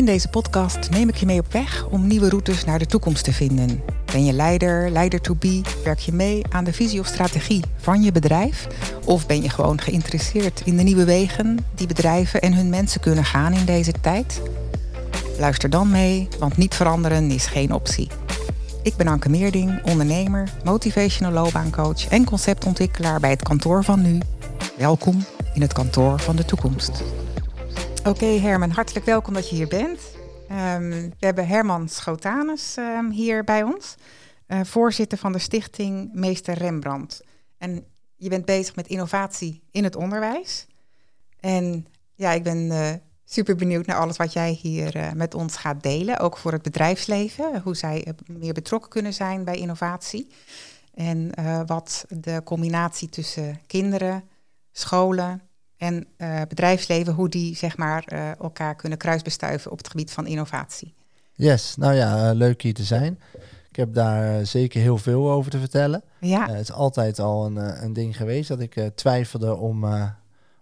In deze podcast neem ik je mee op weg om nieuwe routes naar de toekomst te vinden. Ben je leider, leider to be? Werk je mee aan de visie of strategie van je bedrijf? Of ben je gewoon geïnteresseerd in de nieuwe wegen die bedrijven en hun mensen kunnen gaan in deze tijd? Luister dan mee, want niet veranderen is geen optie. Ik ben Anke Meerding, ondernemer, motivational loopbaancoach en conceptontwikkelaar bij het kantoor van nu. Welkom in het kantoor van de toekomst. Oké Herman, hartelijk welkom dat je hier bent. Ehm, we hebben Herman Schotanus um, hier bij ons, uh, voorzitter van de stichting Meester Rembrandt. En je bent bezig met innovatie in het onderwijs. En ja, ik ben uh, super benieuwd naar alles wat jij hier uh, met ons gaat delen, ook voor het bedrijfsleven, hoe zij meer betrokken kunnen zijn bij innovatie. En wat de combinatie tussen kinderen, scholen en uh, bedrijfsleven, hoe die zeg maar uh, elkaar kunnen kruisbestuiven op het gebied van innovatie. Yes, nou ja, uh, leuk hier te zijn. Ik heb daar zeker heel veel over te vertellen. Ja. het is altijd al een, een ding geweest dat ik twijfelde om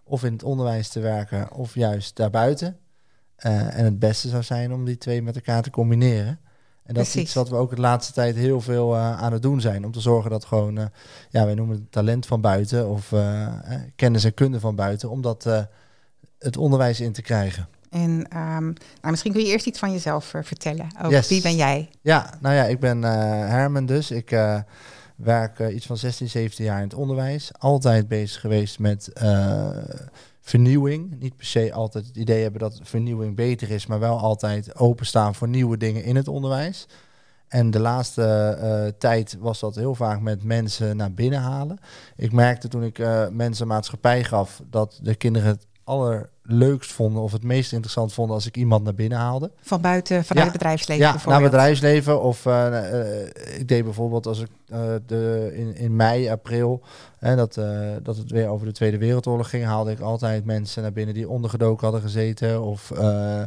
of in het onderwijs te werken of juist daarbuiten. en het beste zou zijn om die twee met elkaar te combineren. En dat Precies. is iets wat we ook de laatste tijd heel veel uh, aan het doen zijn. Om te zorgen dat gewoon, uh, ja, wij noemen het talent van buiten of uh, kennis en kunde van buiten, om dat het onderwijs in te krijgen. En um, nou, misschien kun je eerst iets van jezelf vertellen. Over yes. Wie ben jij? Ja, nou ja, ik ben Herman dus. Ik werk iets van 16, 17 jaar in het onderwijs. Altijd bezig geweest met vernieuwing. Niet per se altijd het idee hebben dat vernieuwing beter is, maar wel altijd openstaan voor nieuwe dingen in het onderwijs. En de laatste uh, tijd was dat heel vaak met mensen naar binnen halen. Ik merkte toen ik uh, mensen maatschappij gaf dat de kinderen het allerleukst vonden of het meest interessant vonden als ik iemand naar binnen haalde. Van buiten, vanuit ja. het bedrijfsleven ja, bijvoorbeeld? naar bedrijfsleven. Of uh, ik deed bijvoorbeeld als ik de, in, in mei, april, hè, dat, dat het weer over de Tweede Wereldoorlog ging, haalde ik altijd mensen naar binnen die ondergedoken hadden gezeten. Of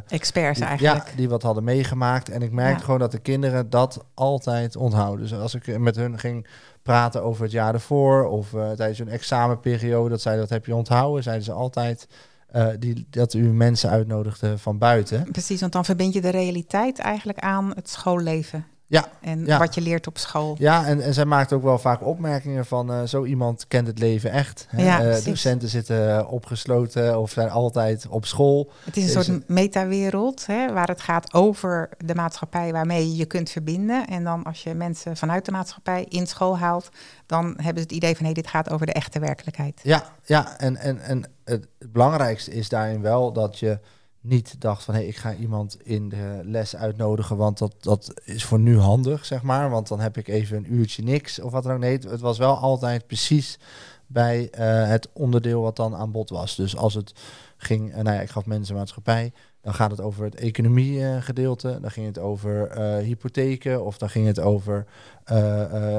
experts die, eigenlijk. Ja, die wat hadden meegemaakt. En ik merkte ja. gewoon dat de kinderen dat altijd onthouden. Dus als ik met hun ging praten over het jaar ervoor of tijdens een examenperiode, dat zij dat heb je onthouden, zeiden ze altijd uh, die, dat u mensen uitnodigde van buiten. Precies, want dan verbind je de realiteit eigenlijk aan het schoolleven. Ja, en ja. wat je leert op school. Ja, en, en zij maakt ook wel vaak opmerkingen van uh, zo iemand kent het leven echt. Hè? Ja, uh, docenten zitten opgesloten of zijn altijd op school. Het is een soort metawereld hè, waar het gaat over de maatschappij waarmee je je kunt verbinden. En dan als je mensen vanuit de maatschappij in school haalt, dan hebben ze het idee van hé, hey, dit gaat over de echte werkelijkheid. Ja, ja en, en, en het belangrijkste is daarin wel dat je niet dacht van hé, hey, ik ga iemand in de les uitnodigen, want dat, dat is voor nu handig, zeg maar. Want dan heb ik even een uurtje niks of wat dan ook. Nee, het, was wel altijd precies bij uh, het onderdeel wat dan aan bod was. Dus als het ging, uh, nou ja, ik gaf mensen maatschappij, dan gaat het over het economie uh, gedeelte, dan ging het over hypotheken of dan ging het over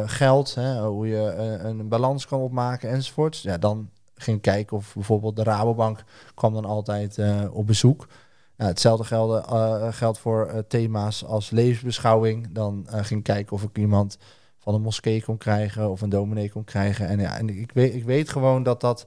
geld, hè, hoe je een balans kan opmaken enzovoorts. Ja, dan ging kijken of bijvoorbeeld de Rabobank kwam dan altijd uh, op bezoek. Nou, hetzelfde gelde, uh, geldt voor uh, thema's als levensbeschouwing. Dan ging kijken of ik iemand van een moskee kon krijgen of een dominee kon krijgen. En, ja, en ik, weet, ik weet gewoon dat dat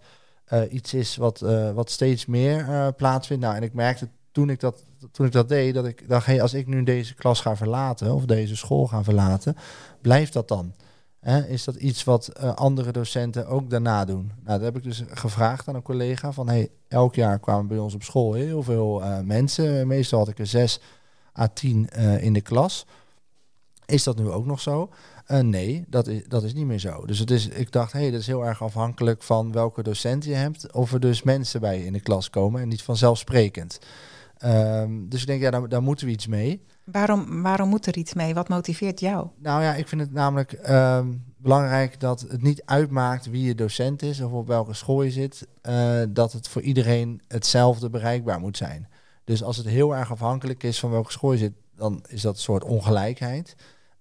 iets is wat, wat steeds meer plaatsvindt. Nou, en ik merkte toen ik dat, toen ik dat deed, dat ik dacht, als ik nu deze klas ga verlaten of deze school ga verlaten, blijft dat dan? Hè, is dat iets wat uh, andere docenten ook daarna doen? Nou, dat heb ik dus gevraagd aan een collega van, hey, elk jaar kwamen bij ons op school heel veel uh, mensen. Meestal had ik er zes à tien uh, in de klas. Is dat nu ook nog zo? Nee, dat is, dat is niet meer zo. Dus het is, ik dacht, hé, hey, dat is heel erg afhankelijk van welke docent je hebt. Of er dus mensen bij je in de klas komen en niet vanzelfsprekend. Um, dus ik denk, ja, daar, daar moeten we iets mee. Waarom, waarom moet er iets mee? Wat motiveert jou? Nou ja, ik vind het namelijk um, belangrijk dat het niet uitmaakt wie je docent is of op welke school je zit, uh, dat het voor iedereen hetzelfde bereikbaar moet zijn. Dus als het heel erg afhankelijk is van welke school je zit, dan is dat een soort ongelijkheid.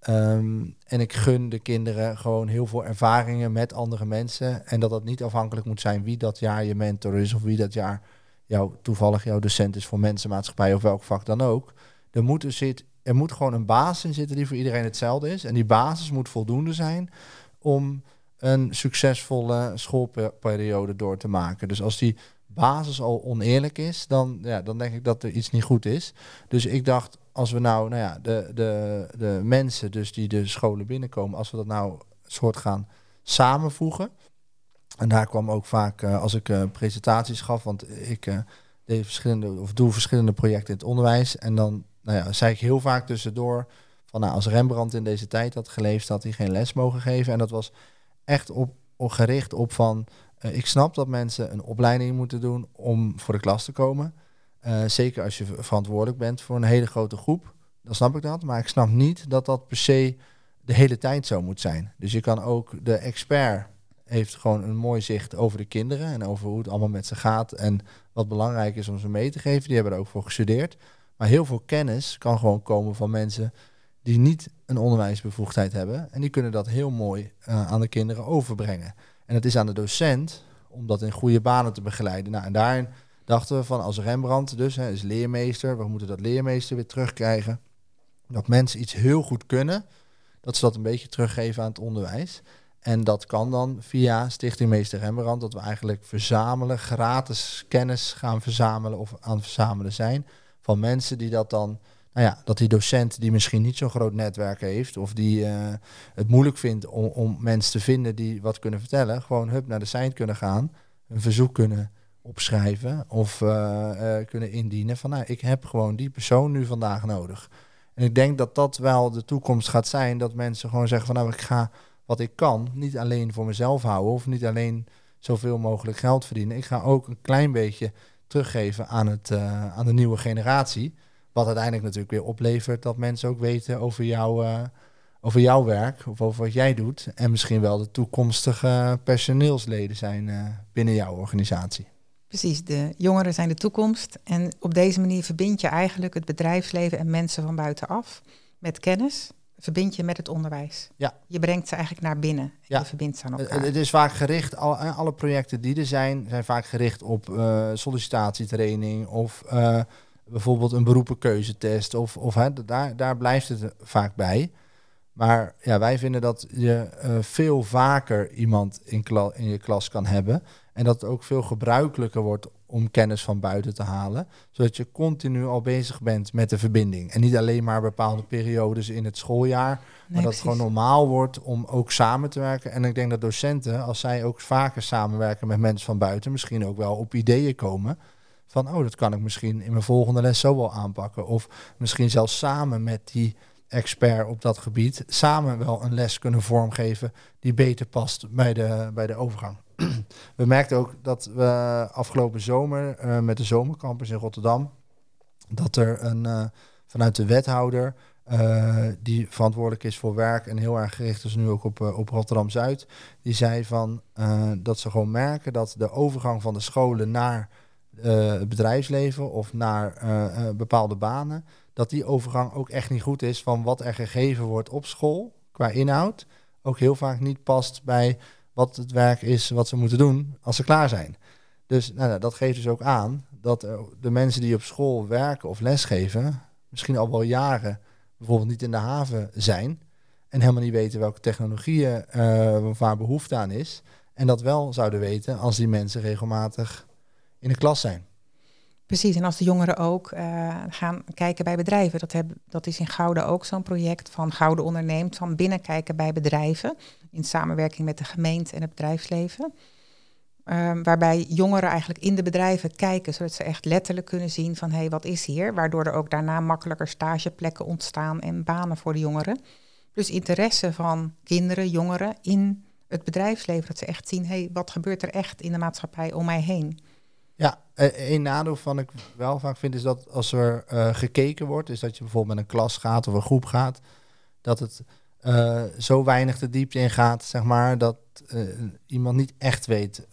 Um, en ik gun de kinderen gewoon heel veel ervaringen met andere mensen. En dat dat niet afhankelijk moet zijn wie dat jaar je mentor is of wie dat jaar jou, toevallig jouw docent is voor mensenmaatschappij of welk vak dan ook. Er moet, zit, er moet gewoon een basis in zitten die voor iedereen hetzelfde is. En die basis moet voldoende zijn om een succesvolle schoolperiode door te maken. Dus als die basis al oneerlijk is, dan, ja, dan denk ik dat er iets niet goed is. Dus ik dacht, als we nou, nou ja, de, de, de mensen dus die de scholen binnenkomen, als we dat nou soort gaan samenvoegen. En daar kwam ook vaak, uh, als ik uh, presentaties gaf, want ik uh, deed verschillende, of doe verschillende projecten in het onderwijs. En dan nou ja, zei ik heel vaak tussendoor van nou, als Rembrandt in deze tijd had geleefd, had hij geen les mogen geven. En dat was echt op, gericht op van, ik snap dat mensen een opleiding moeten doen om voor de klas te komen. zeker als je verantwoordelijk bent voor een hele grote groep, dan snap ik dat. Maar ik snap niet dat dat per se de hele tijd zo moet zijn. Dus je kan ook de expert heeft gewoon een mooi zicht over de kinderen en over hoe het allemaal met ze gaat en wat belangrijk is om ze mee te geven. Die hebben er ook voor gestudeerd. Maar heel veel kennis kan gewoon komen van mensen die niet een onderwijsbevoegdheid hebben. En die kunnen dat heel mooi uh, aan de kinderen overbrengen. En het is aan de docent om dat in goede banen te begeleiden. Nou, en daarin dachten we van als Rembrandt dus, hè, is leermeester, we moeten dat leermeester weer terugkrijgen. Dat mensen iets heel goed kunnen, dat ze dat een beetje teruggeven aan het onderwijs. En dat kan dan via Stichting Meester Rembrandt, dat we eigenlijk verzamelen, gratis kennis gaan verzamelen of aan het verzamelen zijn van mensen die dat dan, nou ja, dat die docent die misschien niet zo'n groot netwerk heeft of die uh, het moeilijk vindt om, om mensen te vinden die wat kunnen vertellen, gewoon hup naar de site kunnen gaan, een verzoek kunnen opschrijven of uh, uh, kunnen indienen van nou, ik heb gewoon die persoon nu vandaag nodig. En ik denk dat dat wel de toekomst gaat zijn. Dat mensen gewoon zeggen van nou, ik ga wat ik kan niet alleen voor mezelf houden of niet alleen zoveel mogelijk geld verdienen. Ik ga ook een klein beetje teruggeven aan, het, uh, aan de nieuwe generatie. Wat uiteindelijk natuurlijk weer oplevert dat mensen ook weten over, jou, uh, over jouw werk of over wat jij doet. En misschien wel de toekomstige personeelsleden zijn uh, binnen jouw organisatie. Precies, de jongeren zijn de toekomst. En op deze manier verbind je eigenlijk het bedrijfsleven en mensen van buitenaf met kennis. Verbind je met het onderwijs. Ja. Je brengt ze eigenlijk naar binnen. Ja. Je verbindt ze aan elkaar. Het is vaak gericht, al, alle projecten die er zijn, zijn vaak gericht op uh, sollicitatietraining of uh, bijvoorbeeld een beroepenkeuzetest. Of, of hè, daar, daar blijft het vaak bij. Maar ja, wij vinden dat je uh, veel vaker iemand in, in je klas kan hebben. En dat het ook veel gebruikelijker wordt om kennis van buiten te halen. Zodat je continu al bezig bent met de verbinding. En niet alleen maar bepaalde periodes in het schooljaar. maar dat het gewoon normaal wordt om ook samen te werken. En ik denk dat docenten, als zij ook vaker samenwerken met mensen van buiten, misschien ook wel op ideeën komen. Van, oh, dat kan ik misschien in mijn volgende les zo wel aanpakken. Of misschien zelfs samen met die expert op dat gebied samen wel een les kunnen vormgeven die beter past bij de, bij de overgang. We merkten ook dat we afgelopen zomer uh, met de zomercampus in Rotterdam, dat er een, uh, vanuit de wethouder, uh, die verantwoordelijk is voor werk en heel erg gericht is nu ook op, op Rotterdam-Zuid, die zei van dat ze gewoon merken dat de overgang van de scholen naar het bedrijfsleven of naar bepaalde banen, dat die overgang ook echt niet goed is van wat er gegeven wordt op school qua inhoud, ook heel vaak niet past bij wat het werk is wat ze moeten doen als ze klaar zijn. Dus nou, nou dat geeft dus ook aan dat de mensen die op school werken of lesgeven, misschien al wel jaren bijvoorbeeld niet in de haven zijn en helemaal niet weten welke technologieën uh, waar behoefte aan is. En dat wel zouden weten als die mensen regelmatig in de klas zijn. Precies, en als de jongeren ook uh, gaan kijken bij bedrijven, dat, heb, dat is in Gouden ook zo'n project van Gouden onderneemt, van binnenkijken bij bedrijven, in samenwerking met de gemeente en het bedrijfsleven. Um, waarbij jongeren eigenlijk in de bedrijven kijken, zodat ze echt letterlijk kunnen zien van hé, hey, wat is hier? Waardoor er ook daarna makkelijker stageplekken ontstaan en banen voor de jongeren. Dus interesse van kinderen, jongeren in het bedrijfsleven, dat ze echt zien, hé, hey, wat gebeurt er echt in de maatschappij om mij heen? Ja, eh, een nadeel van ik wel vaak vind is dat als er uh, gekeken wordt, is dat je bijvoorbeeld met een klas gaat of een groep gaat, dat het uh, zo weinig de diepte in gaat, zeg maar, dat iemand niet echt weet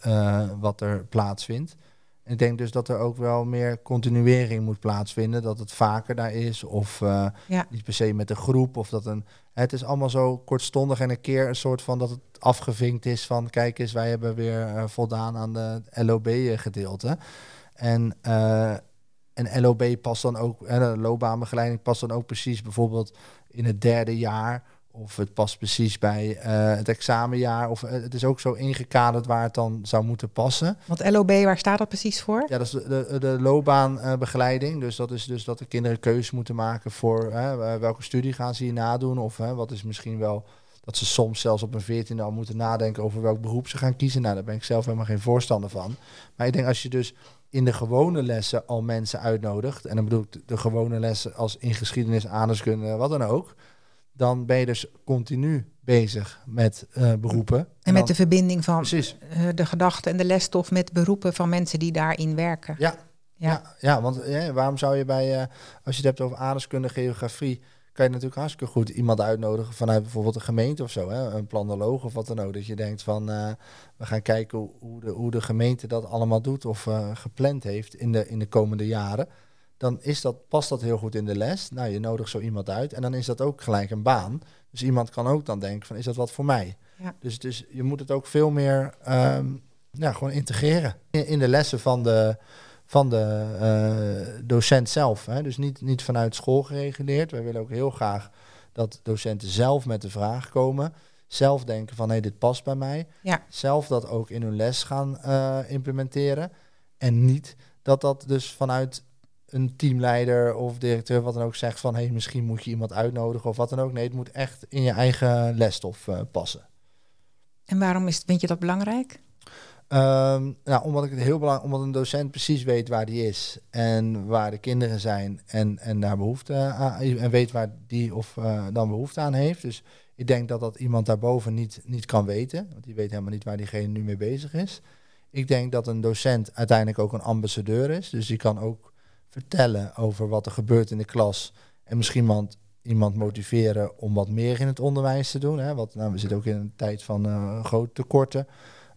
wat er plaatsvindt. En ik denk dus dat er ook wel meer continuering moet plaatsvinden, dat het vaker daar is, of ja. niet per se met een groep, of dat een. Het is allemaal zo kortstondig en een keer een soort van dat het afgevinkt is van, kijk eens, wij hebben weer voldaan aan de LOB-gedeelte. En, uh, en LOB past dan ook, en de loopbaanbegeleiding past dan ook precies bijvoorbeeld in het derde jaar Of het past precies bij eh, het examenjaar. Of eh, het is ook zo ingekaderd waar het dan zou moeten passen. Want LOB, waar staat dat precies voor? Ja, dat is de, de, de loopbaanbegeleiding. dus dat is dus dat de kinderen keuze moeten maken voor welke studie gaan ze hier nadoen. Of wat is misschien wel dat ze soms zelfs op een veertiende al moeten nadenken over welk beroep ze gaan kiezen. Nou, daar ben ik zelf helemaal geen voorstander van. Maar ik denk als je dus in de gewone lessen al mensen uitnodigt, en dan bedoel ik de gewone lessen als in geschiedenis, aardrijkskunde, wat dan ook, dan ben je dus continu bezig met uh, beroepen. En, met de verbinding van uh, de gedachten en de lesstof met beroepen van mensen die daarin werken. Ja, ja. ja, ja want ja, waarom zou je bij, uh, als je het hebt over aardrijkskunde, geografie, kan je natuurlijk hartstikke goed iemand uitnodigen vanuit bijvoorbeeld een gemeente of zo, hè? een planoloog of wat dan ook. Dat je denkt van uh, we gaan kijken hoe, hoe, de, hoe de gemeente dat allemaal doet of gepland heeft in de, in de komende jaren. Dan is dat, past dat heel goed in de les. Nou, je nodigt zo iemand uit en dan is dat ook gelijk een baan. Dus iemand kan ook dan denken van is dat wat voor mij? Ja. Dus, dus je moet het ook veel meer um, ja, gewoon integreren in, in de lessen van de, van de uh, docent zelf. Hè? Dus niet, niet vanuit school gereguleerd. Wij willen ook heel graag dat docenten zelf met de vraag komen. Zelf denken van hé, hey, dit past bij mij. Ja. Zelf dat ook in hun les gaan uh, implementeren. En niet dat dat dus vanuit een teamleider of directeur wat dan ook zegt van hey, misschien moet je iemand uitnodigen of wat dan ook. Nee, het moet echt in je eigen lesstof uh, passen. En waarom is, vind je dat belangrijk? Um, nou, omdat ik het heel belangrijk, omdat een docent precies weet waar die is en waar de kinderen zijn en, en daar behoefte aan en weet waar die of uh, dan behoefte aan heeft. Dus ik denk dat dat iemand daarboven niet, niet kan weten, want die weet helemaal niet waar diegene nu mee bezig is. Ik denk dat een docent uiteindelijk ook een ambassadeur is, dus die kan ook vertellen over wat er gebeurt in de klas en misschien iemand, iemand motiveren om wat meer in het onderwijs te doen. Hè? Want nou, we zitten ook in een tijd van uh, grote tekorten.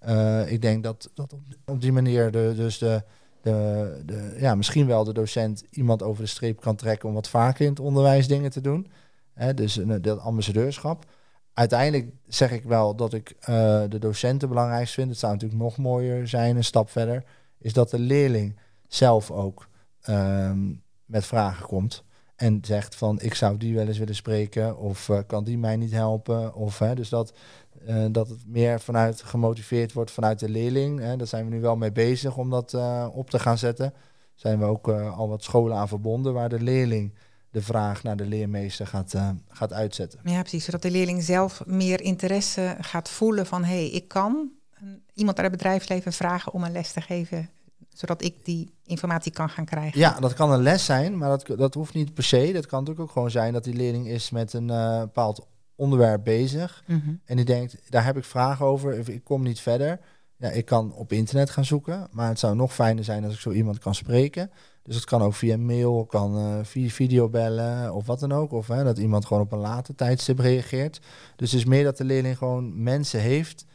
Uh, ik denk dat, dat op, die manier de, dus de, de, de, ja, misschien wel de docent iemand over de streep kan trekken om wat vaker in het onderwijs dingen te doen. Hè, dus een, dat ambassadeurschap. Uiteindelijk zeg ik wel dat ik uh, de docenten belangrijk vind. Het zou natuurlijk nog mooier zijn, een stap verder. Is dat de leerling zelf ook um, met vragen komt. En zegt van ik zou die wel eens willen spreken. Of uh, kan die mij niet helpen. Of, hè, dus dat, uh, dat het meer vanuit gemotiveerd wordt vanuit de leerling. Hè. Daar zijn we nu wel mee bezig om dat uh, op te gaan zetten. Zijn we ook al wat scholen aan verbonden waar de leerling de vraag naar de leermeester gaat, gaat uitzetten. Ja, precies. Zodat de leerling zelf meer interesse gaat voelen van hey, ik kan iemand uit het bedrijfsleven vragen om een les te geven zodat ik die informatie kan gaan krijgen. Ja, dat kan een les zijn, maar dat, dat hoeft niet per se. Dat kan natuurlijk ook gewoon zijn dat die leerling is met een uh, bepaald onderwerp bezig. Mhm. En die denkt, daar heb ik vragen over, ik kom niet verder. Ja, ik kan op internet gaan zoeken, maar het zou nog fijner zijn als ik zo iemand kan spreken. Dus het kan ook via mail, kan uh, via video bellen of wat dan ook. Of hè, dat iemand gewoon op een later tijdstip reageert. Dus het is meer dat de leerling gewoon mensen heeft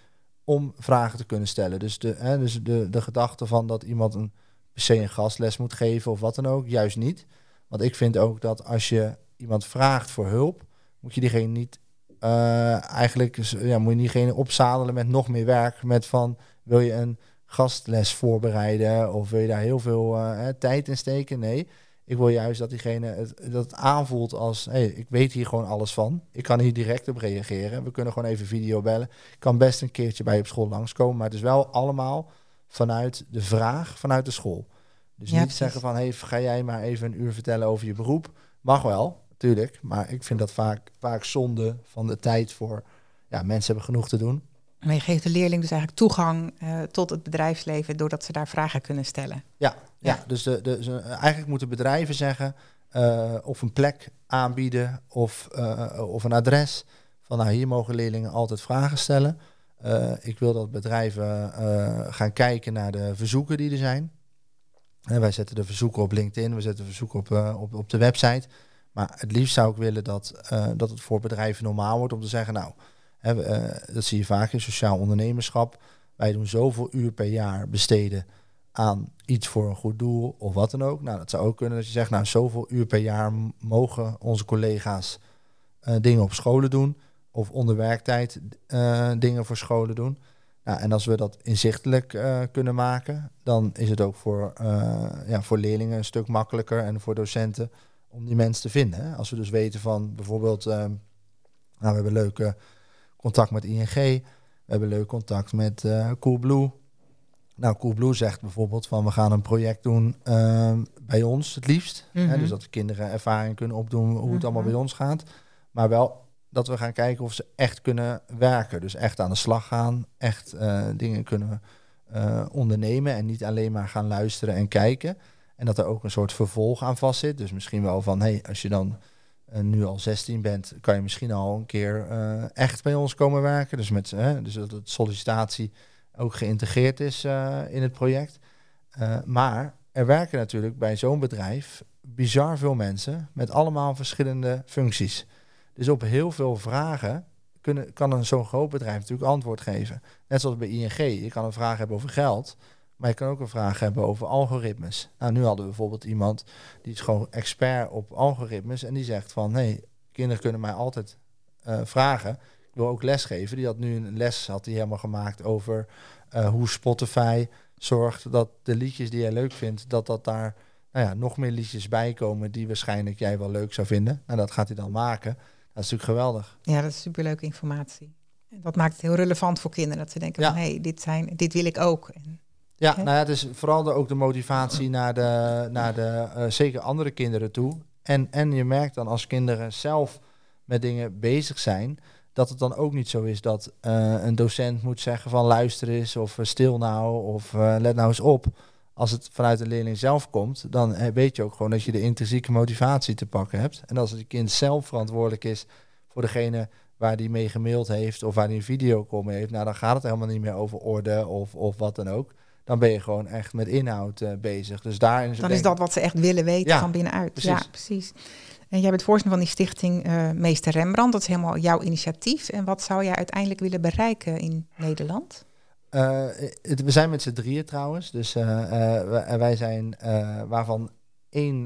om vragen te kunnen stellen. Dus de, hè, dus de, de gedachte van dat iemand een per se een gastles moet geven of wat dan ook, juist niet. Want ik vind ook dat als je iemand vraagt voor hulp, moet je diegene niet uh, eigenlijk ja, moet je diegene opzadelen met nog meer werk. Met van wil je een gastles voorbereiden of wil je daar heel veel uh, tijd in steken? Nee. Ik wil juist dat diegene het, dat het aanvoelt als, hey, ik weet hier gewoon alles van. Ik kan hier direct op reageren. We kunnen gewoon even video bellen. Ik kan best een keertje bij je op school langskomen. Maar het is wel allemaal vanuit de vraag vanuit de school. Dus niet zeggen van, hey, ga jij maar even een uur vertellen over je beroep. Mag wel, tuurlijk. Maar ik vind dat vaak, vaak zonde van de tijd voor... Ja, mensen hebben genoeg te doen. Maar je geeft de leerling dus eigenlijk toegang uh, tot het bedrijfsleven doordat ze daar vragen kunnen stellen. Ja, ja. dus de, de, ze, eigenlijk moeten bedrijven zeggen uh, of een plek aanbieden of, uh, of een adres. Van nou, hier mogen leerlingen altijd vragen stellen. ik wil dat bedrijven gaan kijken naar de verzoeken die er zijn. En wij zetten de verzoeken op LinkedIn, we zetten verzoeken op, op, op de website. Maar het liefst zou ik willen dat, dat het voor bedrijven normaal wordt om te zeggen, nou, dat zie je vaak in sociaal ondernemerschap. Wij doen zoveel uur per jaar besteden aan iets voor een goed doel of wat dan ook. Nou, dat zou ook kunnen dat je zegt, nou, zoveel uur per jaar mogen onze collega's uh, dingen op scholen doen of onder werktijd uh, dingen voor scholen doen. Nou, en als we dat inzichtelijk kunnen maken, dan is het ook voor, ja, voor leerlingen een stuk makkelijker en voor docenten om die mensen te vinden. Als we dus weten van bijvoorbeeld Nou, we hebben leuke contact met ING. We hebben leuk contact met uh, Coolblue. Nou, Coolblue zegt bijvoorbeeld van we gaan een project doen ehm, bij ons het liefst. hè, Mhm. dus dat de kinderen ervaring kunnen opdoen hoe het allemaal Mhm. bij ons gaat. Maar wel dat we gaan kijken of ze echt kunnen werken. Dus echt aan de slag gaan. Echt eh, dingen kunnen eh, ondernemen. En niet alleen maar gaan luisteren en kijken. En dat er ook een soort vervolg aan vast zit. Dus misschien wel van, hey, als je dan eh, nu al 16 bent, kan je misschien al een keer eh, echt bij ons komen werken. Dus, met, hè, dus dat het sollicitatie ook geïntegreerd is eh, in het project. Eh, maar er werken natuurlijk bij zo'n bedrijf bizar veel mensen met allemaal verschillende functies. Dus op heel veel vragen kunnen, kan een zo'n groot bedrijf natuurlijk antwoord geven. Net zoals bij ING. Je kan een vraag hebben over geld, maar je kan ook een vraag hebben over algoritmes. Nou, nu hadden we bijvoorbeeld iemand die is gewoon expert op algoritmes en die zegt van, nee, kinderen kunnen mij altijd eh, vragen. Ik wil ook lesgeven. Die had nu een les had hij helemaal gemaakt over eh, hoe Spotify zorgt dat de liedjes die jij leuk vindt, dat dat daar nou ja, nog meer liedjes bij komen die waarschijnlijk jij wel leuk zou vinden. En dat gaat hij dan maken. Dat is natuurlijk geweldig. Ja, dat is superleuke informatie. En dat maakt het heel relevant voor kinderen. Dat ze denken Ja. van, hé, hey, dit, zijn, dit wil ik ook. En, Ja, nou ja, het is vooral de, ook de motivatie naar de, naar de eh, zeker andere kinderen toe. En, en je merkt dan als kinderen zelf met dingen bezig zijn, dat het dan ook niet zo is dat eh, een docent moet zeggen van luister eens of eh, stil nou of let nou eens op. Als het vanuit de leerling zelf komt, dan weet je ook gewoon dat je de intrinsieke motivatie te pakken hebt. En als het kind zelf verantwoordelijk is voor degene waar die mee gemaild heeft of waar die een video mee heeft, nou dan gaat het helemaal niet meer over orde of, of wat dan ook. Dan ben je gewoon echt met inhoud eh, bezig. Dus daarin is dan is dat wat ze echt willen weten Ja, van binnenuit. precies. Ja, precies. En jij bent voorzitter van die stichting eh, Meester Rembrandt. Dat is helemaal jouw initiatief. En wat zou jij uiteindelijk willen bereiken in Nederland? Eh, het- we zijn met z'n drieën trouwens. Dus wij, wij zijn waarvan één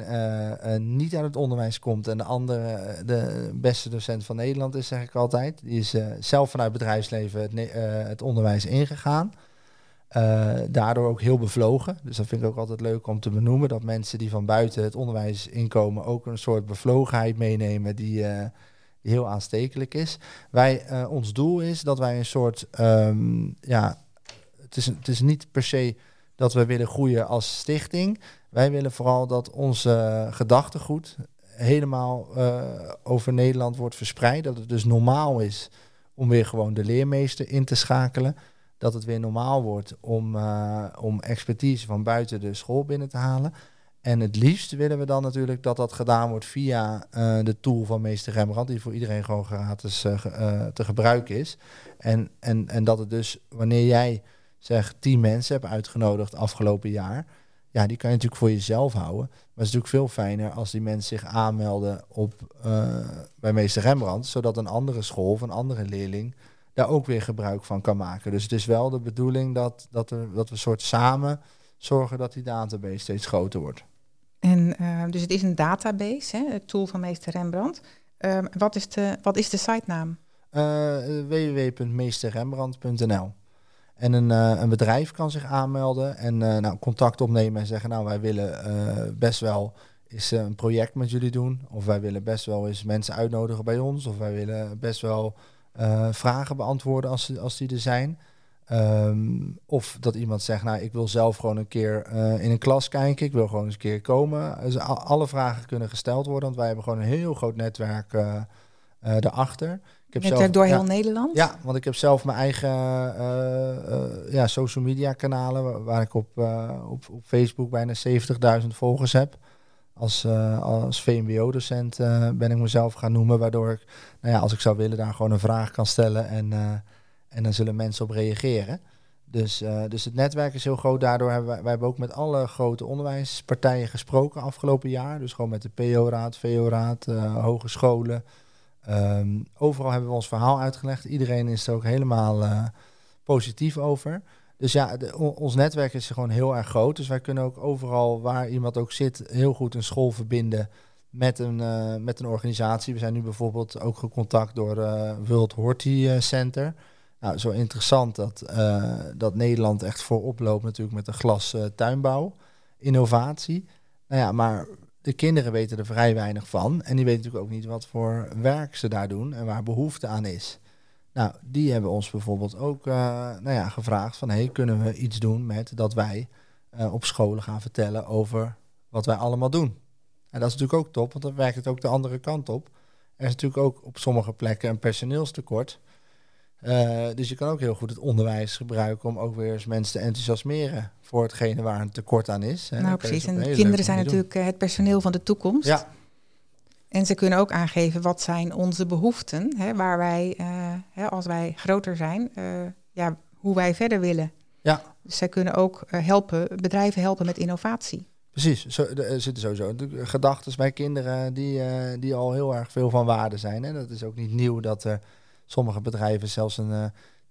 niet uit het onderwijs komt en de andere de beste docent van Nederland is, zeg ik altijd. Die is zelf vanuit bedrijfsleven het, het onderwijs ingegaan. Uh, daardoor ook heel bevlogen. Dus dat vind ik ook altijd leuk om te benoemen. Dat mensen die van buiten het onderwijs inkomen ook een soort bevlogenheid meenemen die, die heel aanstekelijk is. Wij, uh, ons doel is dat wij een soort, um, ja, het is, het is niet per se dat we willen groeien als stichting. Wij willen vooral dat onze gedachtegoed helemaal over Nederland wordt verspreid. Dat het dus normaal is om weer gewoon de leermeester in te schakelen dat het weer normaal wordt om, uh, om expertise van buiten de school binnen te halen. En het liefst willen we dan natuurlijk dat dat gedaan wordt via uh, de tool van meester Rembrandt, die voor iedereen gewoon gratis uh, te gebruiken is. En, en, en dat het dus, wanneer jij zeg tien mensen hebt uitgenodigd afgelopen jaar, ja, die kan je natuurlijk voor jezelf houden. Maar het is natuurlijk veel fijner als die mensen zich aanmelden op, bij meester Rembrandt, zodat een andere school of een andere leerling daar ook weer gebruik van kan maken. Dus het is wel de bedoeling dat, dat, er, dat we soort samen zorgen dat die database steeds groter wordt. En uh, dus het is een database, hè, het tool van meester Rembrandt. Uh, wat, is de, wat is de sitenaam? Uh, www.meesterrembrandt.nl En een, uh, een bedrijf kan zich aanmelden en nou, contact opnemen en zeggen... nou, wij willen best wel eens een project met jullie doen. Of wij willen best wel eens mensen uitnodigen bij ons. Of wij willen best wel uh, vragen beantwoorden als, als die er zijn. Um, of dat iemand zegt, nou, ik wil zelf gewoon een keer uh, in een klas kijken. Ik wil gewoon eens een keer komen. Dus al, alle vragen kunnen gesteld worden, want wij hebben gewoon een heel groot netwerk uh, uh, daarachter. Ik heb netwerk zelf, door heel Nederland? Ja, want ik heb zelf mijn eigen ja, social media kanalen, waar, waar ik op, op, op Facebook bijna 70.000 volgers heb als, uh, als VMBO-docent uh, ben ik mezelf gaan noemen, waardoor ik, nou ja, als ik zou willen, daar gewoon een vraag kan stellen en, uh, en dan zullen mensen op reageren. Dus, dus het netwerk is heel groot. Daardoor hebben wij, wij hebben ook met alle grote onderwijspartijen gesproken afgelopen jaar. Dus gewoon met de PO-raad, VO-raad, hogescholen. Um, overal hebben we ons verhaal uitgelegd. Iedereen is er ook helemaal positief over. Dus ja, ons netwerk is gewoon heel erg groot. Dus wij kunnen ook overal waar iemand ook zit, heel goed een school verbinden met een, uh, met een organisatie. We zijn nu bijvoorbeeld ook gecontact door uh, World Horti Center. Nou, zo interessant dat, dat Nederland echt voorop loopt natuurlijk met de glas tuinbouw, innovatie. Nou ja, maar de kinderen weten er vrij weinig van. En die weten natuurlijk ook niet wat voor werk ze daar doen en waar behoefte aan is. Nou, die hebben ons bijvoorbeeld ook uh, nou ja, gevraagd van... hey, kunnen we iets doen met dat wij uh, op scholen gaan vertellen over wat wij allemaal doen. En dat is natuurlijk ook top, want dan werkt het ook de andere kant op. Er is natuurlijk ook op sommige plekken een personeelstekort. Uh, dus je kan ook heel goed het onderwijs gebruiken om ook weer eens mensen te enthousiasmeren voor hetgene waar een tekort aan is. Hè. Nou precies, en kinderen zijn natuurlijk doen. het personeel van de toekomst. Ja. En ze kunnen ook aangeven wat zijn onze behoeften, hè, waar wij, uh, hè, als wij groter zijn, uh, ja, hoe wij verder willen. Ja. Dus zij kunnen ook helpen, bedrijven helpen met innovatie. Precies, zo, er zitten sowieso gedachten bij kinderen die, die al heel erg veel van waarde zijn. Hè. Dat is ook niet nieuw dat er sommige bedrijven zelfs een uh,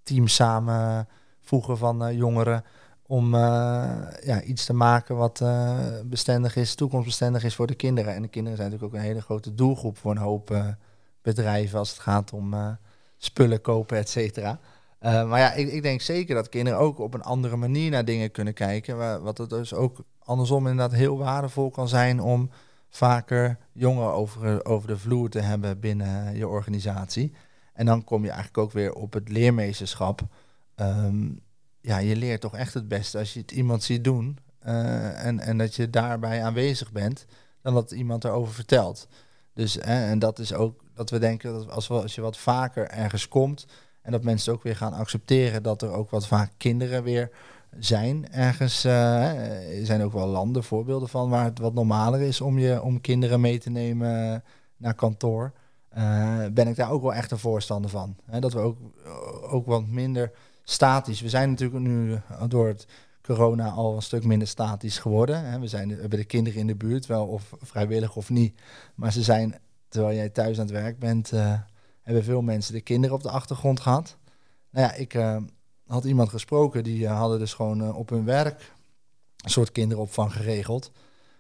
team samenvoegen van jongeren om uh, ja, iets te maken wat bestendig is, toekomstbestendig is voor de kinderen. En de kinderen zijn natuurlijk ook een hele grote doelgroep voor een hoop bedrijven als het gaat om spullen kopen, et cetera. maar ja, ik, ik, denk zeker dat kinderen ook op een andere manier naar dingen kunnen kijken. Wat het dus ook andersom inderdaad heel waardevol kan zijn om vaker jongeren over, over de vloer te hebben binnen je organisatie. En dan kom je eigenlijk ook weer op het leermeesterschap. Ehm, ja, je leert toch echt het beste als je het iemand ziet doen. Uh, en, en dat je daarbij aanwezig bent, dan dat iemand erover vertelt. Dus, en dat is ook dat we denken dat als, we, als je wat vaker ergens komt en dat mensen ook weer gaan accepteren dat er ook wat vaak kinderen weer zijn ergens. Uh, er zijn ook wel landen, voorbeelden van waar het wat normaler is om, je, om kinderen mee te nemen naar kantoor. Uh, ben ik daar ook wel echt een voorstander van. dat we ook, ook wat minder statisch. We zijn natuurlijk nu door het corona al een stuk minder statisch geworden. we, zijn, we hebben de kinderen in de buurt, wel of vrijwillig of niet. Maar ze zijn, terwijl jij thuis aan het werk bent, uh, hebben veel mensen de kinderen op de achtergrond gehad. Nou ja, ik uh, had iemand gesproken, die hadden dus gewoon op hun werk een soort kinderopvang geregeld.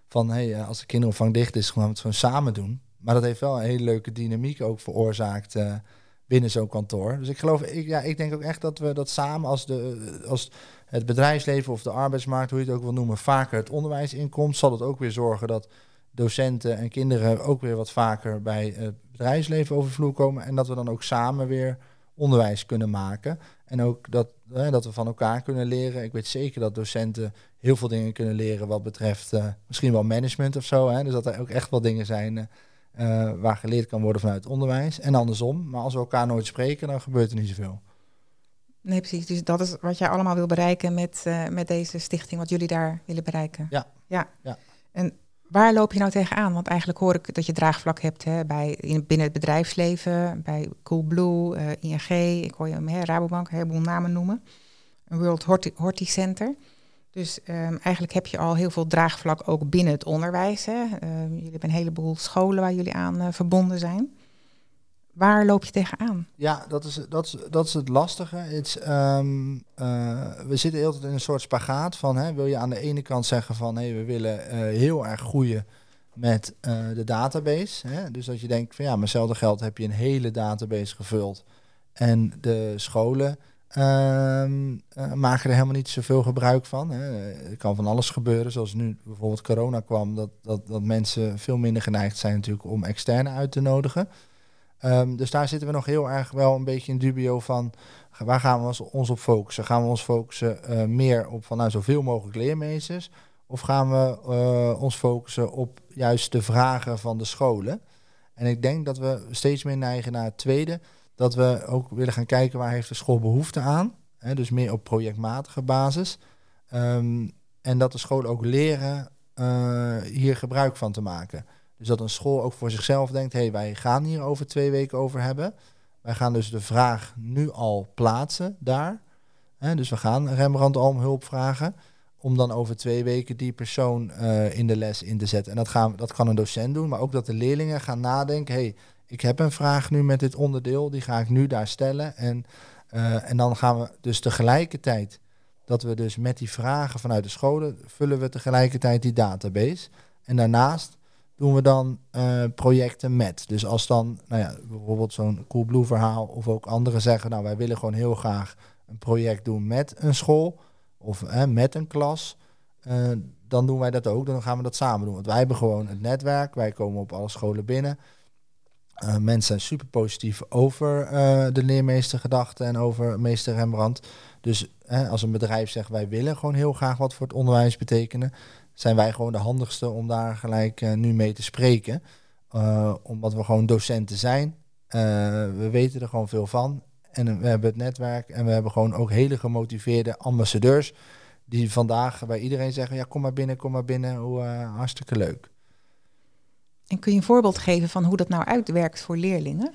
Van hey, als de kinderopvang dicht is, gaan we het gewoon samen doen. Maar dat heeft wel een hele leuke dynamiek ook veroorzaakt binnen zo'n kantoor. Dus ik geloof, ik, ja, ik denk ook echt dat we dat samen als, de, als het bedrijfsleven of de arbeidsmarkt, hoe je het ook wil noemen, vaker het onderwijs inkomt, zal het ook weer zorgen dat docenten en kinderen ook weer wat vaker bij het bedrijfsleven over vloer komen. En dat we dan ook samen weer onderwijs kunnen maken. En ook dat, hè, dat we van elkaar kunnen leren. Ik weet zeker dat docenten heel veel dingen kunnen leren wat betreft uh, misschien wel management of zo. Hè. Dus dat er ook echt wel dingen zijn uh, uh, waar geleerd kan worden vanuit onderwijs. En andersom. Maar als we elkaar nooit spreken, dan gebeurt er niet zoveel. Nee, precies. Dus dat is wat jij allemaal wil bereiken met, uh, met deze stichting, wat jullie daar willen bereiken. Ja. ja. ja. En waar loop je nou tegenaan? Want eigenlijk hoor ik dat je draagvlak hebt hè, bij, in, binnen het bedrijfsleven, bij Coolblue, uh, ING, ik hoor je hè, Rabobank, een heleboel namen noemen. Een World Horti, Horti Center. Dus um, eigenlijk heb je al heel veel draagvlak ook binnen het onderwijs. Hè. Um, jullie hebben een heleboel scholen waar jullie aan uh, verbonden zijn. Waar loop je tegenaan? Ja, dat is, dat is, dat is het lastige. Um, uh, we zitten heel tijd in een soort spagaat van, hè, wil je aan de ene kant zeggen van, hé, we willen uh, heel erg groeien met de database. Hè? Dus dat je denkt van, ja, met hetzelfde geld heb je een hele database gevuld. En de scholen Um, uh, maken er helemaal niet zoveel gebruik van. Hè. Er kan van alles gebeuren, zoals nu bijvoorbeeld corona kwam, dat, dat, dat mensen veel minder geneigd zijn natuurlijk om externe uit te nodigen. Um, dus daar zitten we nog heel erg wel een beetje in dubio van, waar gaan we ons, ons op focussen? Gaan we ons focussen uh, meer op van nou, zoveel mogelijk leermeesters? Of gaan we uh, ons focussen op juist de vragen van de scholen? En ik denk dat we steeds meer neigen naar het tweede dat we ook willen gaan kijken waar heeft de school behoefte aan. Hè, dus meer op projectmatige basis. Um, en dat de scholen ook leren uh, hier gebruik van te maken. Dus dat een school ook voor zichzelf denkt, hé, hey, wij gaan hier over twee weken over hebben. Wij gaan dus de vraag nu al plaatsen daar. Hè, dus we gaan Rembrandt al om hulp vragen. Om dan over twee weken die persoon uh, in de les in te zetten. En dat, gaan, dat kan een docent doen, maar ook dat de leerlingen gaan nadenken. hey, ik heb een vraag nu met dit onderdeel, die ga ik nu daar stellen. En, uh, en dan gaan we dus tegelijkertijd, dat we dus met die vragen vanuit de scholen, vullen we tegelijkertijd die database. En daarnaast doen we dan uh, projecten met. Dus als dan, nou ja, bijvoorbeeld zo'n Coolblue verhaal, of ook anderen zeggen, nou wij willen gewoon heel graag een project doen met een school of met een klas. dan doen wij dat ook. Dan gaan we dat samen doen. Want wij hebben gewoon het netwerk. Wij komen op alle scholen binnen. Uh, mensen zijn super positief over uh, de leermeestergedachten en over meester Rembrandt. Dus als een bedrijf zegt wij willen gewoon heel graag wat voor het onderwijs betekenen, zijn wij gewoon de handigste om daar gelijk uh, nu mee te spreken. omdat we gewoon docenten zijn. we weten er gewoon veel van. En we hebben het netwerk en we hebben gewoon ook hele gemotiveerde ambassadeurs. Die vandaag bij iedereen zeggen, ja kom maar binnen, kom maar binnen. Hoe, hartstikke leuk. En kun je een voorbeeld geven van hoe dat nou uitwerkt voor leerlingen?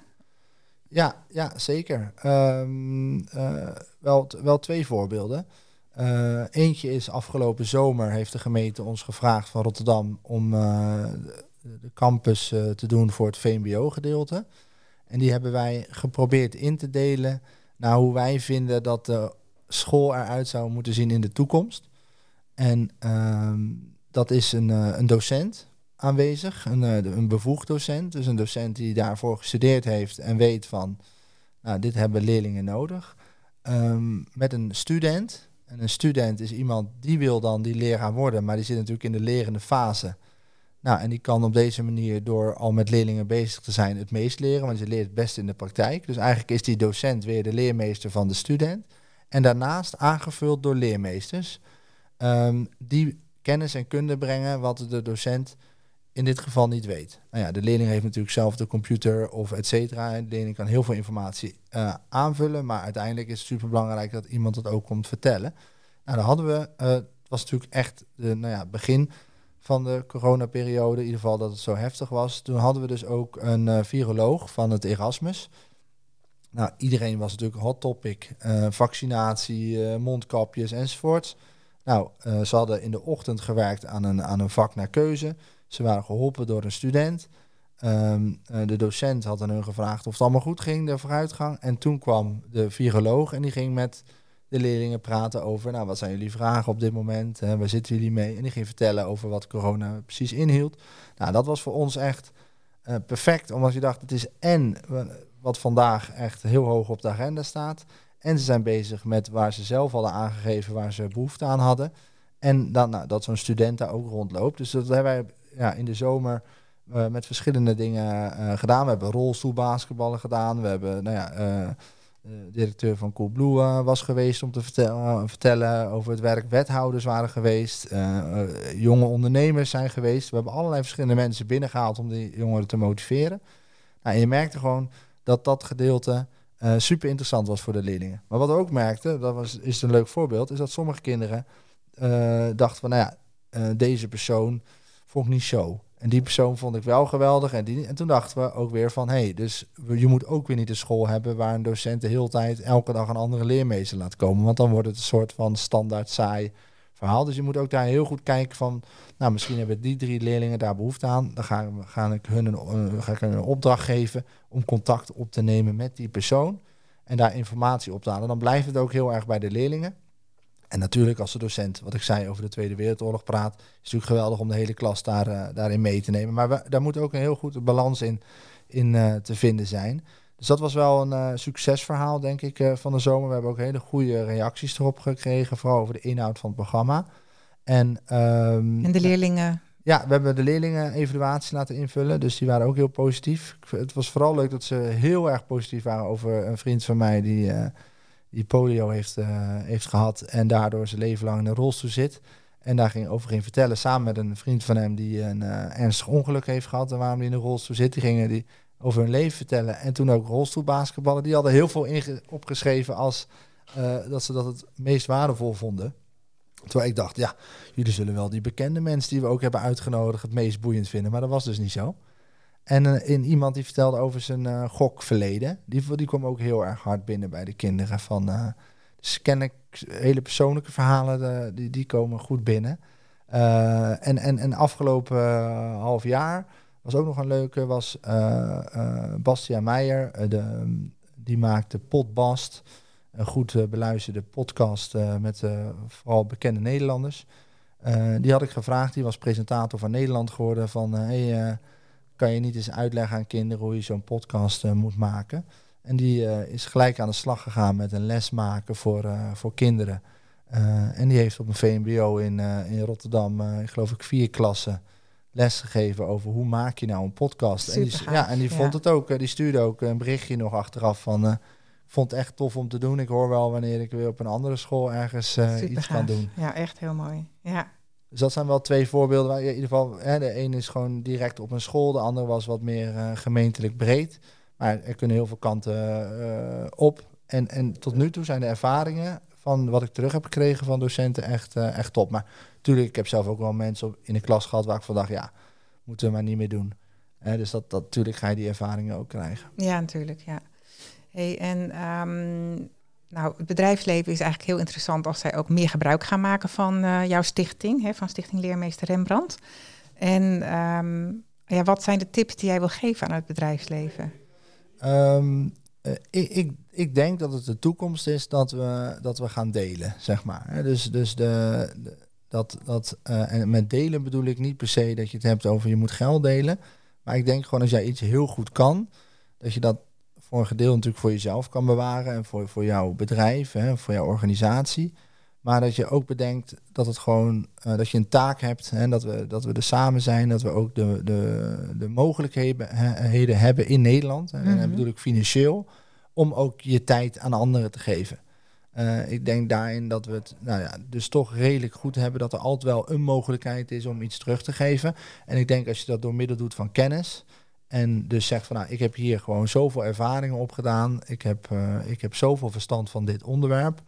Ja, ja zeker. Um, uh, wel, wel twee voorbeelden. Uh, eentje is afgelopen zomer heeft de gemeente ons gevraagd van Rotterdam om uh, de campus te doen voor het VMBO-gedeelte. En die hebben wij geprobeerd in te delen naar hoe wij vinden dat de school eruit zou moeten zien in de toekomst. En ehm, dat is een, een docent aanwezig, een, uh, een bevoegd docent. Dus een docent die daarvoor gestudeerd heeft en weet van, nou, dit hebben leerlingen nodig. Um, met een student. En een student is iemand die wil dan die leraar worden, maar die zit natuurlijk in de lerende fase. Nou, en die kan op deze manier door al met leerlingen bezig te zijn het meest leren, want je leert het best in de praktijk. Dus eigenlijk is die docent weer de leermeester van de student. En daarnaast aangevuld door leermeesters um, die kennis en kunde brengen wat de docent in dit geval niet weet. Nou ja, de leerling heeft natuurlijk zelf de computer of et cetera. De leerling kan heel veel informatie uh, aanvullen, maar uiteindelijk is het super belangrijk dat iemand het ook komt vertellen. Nou, dan hadden we, uh, het was natuurlijk echt de nou ja, begin van de coronaperiode, in ieder geval dat het zo heftig was. Toen hadden we dus ook een uh, viroloog van het Erasmus. Nou, iedereen was natuurlijk hot topic. vaccinatie, mondkapjes enzovoorts. Nou, ze hadden in de ochtend gewerkt aan een, aan een vak naar keuze. Ze waren geholpen door een student. Um, de docent had aan hun gevraagd of het allemaal goed ging, de vooruitgang. En toen kwam de viroloog en die ging met de leerlingen praten over, nou, wat zijn jullie vragen op dit moment? Hè, waar zitten jullie mee? En die ging vertellen over wat corona precies inhield. Nou, dat was voor ons echt uh, perfect, omdat je dacht, het is en wat vandaag echt heel hoog op de agenda staat. En ze zijn bezig met waar ze zelf hadden aangegeven waar ze behoefte aan hadden. En dan, nou, dat zo'n student daar ook rondloopt. Dus dat hebben wij ja, in de zomer uh, met verschillende dingen uh, gedaan. We hebben rolstoelbasketballen gedaan. We hebben, nou ja, uh, de directeur van Coolblue was geweest om te vertellen, vertellen over het werk. Wethouders waren geweest. jonge ondernemers zijn geweest. We hebben allerlei verschillende mensen binnengehaald om die jongeren te motiveren. Nou, en je merkte gewoon dat dat gedeelte super interessant was voor de leerlingen. Maar wat we ook merkten, dat was, is een leuk voorbeeld, is dat sommige kinderen dachten van, nou ja, deze persoon vond ik niet zo. En die persoon vond ik wel geweldig. En, die, en toen dachten we ook weer van, hé, hey, dus je moet ook weer niet een school hebben waar een docent de hele tijd elke dag een andere leermeester laat komen. Want dan wordt het een soort van standaard saai verhaal. Dus je moet ook daar heel goed kijken van, nou, misschien hebben die drie leerlingen daar behoefte aan. Dan ga, ik hun een, uh, ga ik hun een opdracht geven om contact op te nemen met die persoon. En daar informatie op te halen. Dan blijft het ook heel erg bij de leerlingen. En natuurlijk als de docent, wat ik zei, over de Tweede Wereldoorlog praat, is het natuurlijk geweldig om de hele klas daar, uh, daarin mee te nemen. Maar we, daar moet ook een heel goed balans in, in uh, te vinden zijn. Dus dat was wel een uh, succesverhaal, denk ik, van de zomer. We hebben ook hele goede reacties erop gekregen, vooral over de inhoud van het programma. En, um, en de leerlingen? Ja, we hebben de leerlingen evaluatie laten invullen, dus die waren ook heel positief. Het was vooral leuk dat ze heel erg positief waren over een vriend van mij die die polio heeft, uh, heeft gehad en daardoor zijn leven lang in een rolstoel zit. En daar ging over ging vertellen, samen met een vriend van hem die een uh, ernstig ongeluk heeft gehad en waarom hij in een rolstoel zit. Die gingen die over hun leven vertellen. En toen ook rolstoelbasketballen. Die hadden heel veel opgeschreven als uh, dat ze dat het meest waardevol vonden. Terwijl ik dacht, ja, jullie zullen wel die bekende mensen die we ook hebben uitgenodigd het meest boeiend vinden. Maar dat was dus niet zo. En uh, in iemand die vertelde over zijn uh, gokverleden. Die, die kwam ook heel erg hard binnen bij de kinderen. Van, uh, dus ken ik hele persoonlijke verhalen, die, die komen goed binnen. en, en, en afgelopen half jaar was ook nog een leuke, was Bastiaan Meijer. de, die maakte Potbast. Een goed beluisterde podcast met vooral bekende Nederlanders. die had ik gevraagd, die was presentator van Nederland geworden. Van, hey, kan je niet eens uitleggen aan kinderen hoe je zo'n podcast uh, moet maken. En die uh, is gelijk aan de slag gegaan met een les maken voor, uh, voor kinderen. en die heeft op een VMBO in, in Rotterdam, ik geloof ik, vier klassen les gegeven over hoe maak je nou een podcast. en die, ja, en die vond het ook, die stuurde ook een berichtje nog achteraf van vond het echt tof om te doen. Ik hoor wel wanneer ik weer op een andere school ergens iets kan doen. Ja, echt heel mooi. Ja. Dus dat zijn wel twee voorbeelden. Waar je in ieder geval, hè, de ene is gewoon direct op een school, de andere was wat meer uh, gemeentelijk breed. Maar er kunnen heel veel kanten uh, op. En, en tot nu toe zijn de ervaringen van wat ik terug heb gekregen van docenten echt, uh, echt top. Maar natuurlijk, ik heb zelf ook wel mensen op, in de klas gehad waar ik van dacht, ja, moeten we maar niet meer doen. dus dat, dat, natuurlijk ga je die ervaringen ook krijgen. Ja, natuurlijk, ja. Hey, en um, nou, het bedrijfsleven is eigenlijk heel interessant als zij ook meer gebruik gaan maken van uh, jouw stichting, hè, van Stichting Leermeester Rembrandt. En um, ja, wat zijn de tips die jij wil geven aan het bedrijfsleven? Um, uh, ik, ik, ik, denk dat het de toekomst is dat we, dat we gaan delen, zeg maar. Dus, dus de, dat, dat, uh, en met delen bedoel ik niet per se dat je het hebt over je moet geld delen. Maar ik denk gewoon als jij iets heel goed kan, dat je dat voor een gedeelte natuurlijk voor jezelf kan bewaren en voor, voor jouw bedrijf, hè, voor jouw organisatie. Maar dat je ook bedenkt dat het gewoon uh, dat je een taak hebt en dat we, dat we er samen zijn, dat we ook de, de, de mogelijkheden hebben in Nederland. En, mm -hmm. bedoel ik financieel, om ook je tijd aan anderen te geven. Uh, ik denk daarin dat we het nou ja, dus toch redelijk goed hebben dat er altijd wel een mogelijkheid is om iets terug te geven. En ik denk als je dat door middel doet van kennis, en dus zegt van nou, ik heb hier gewoon zoveel ervaringen opgedaan. Ik heb, uh, ik heb zoveel verstand van dit onderwerp.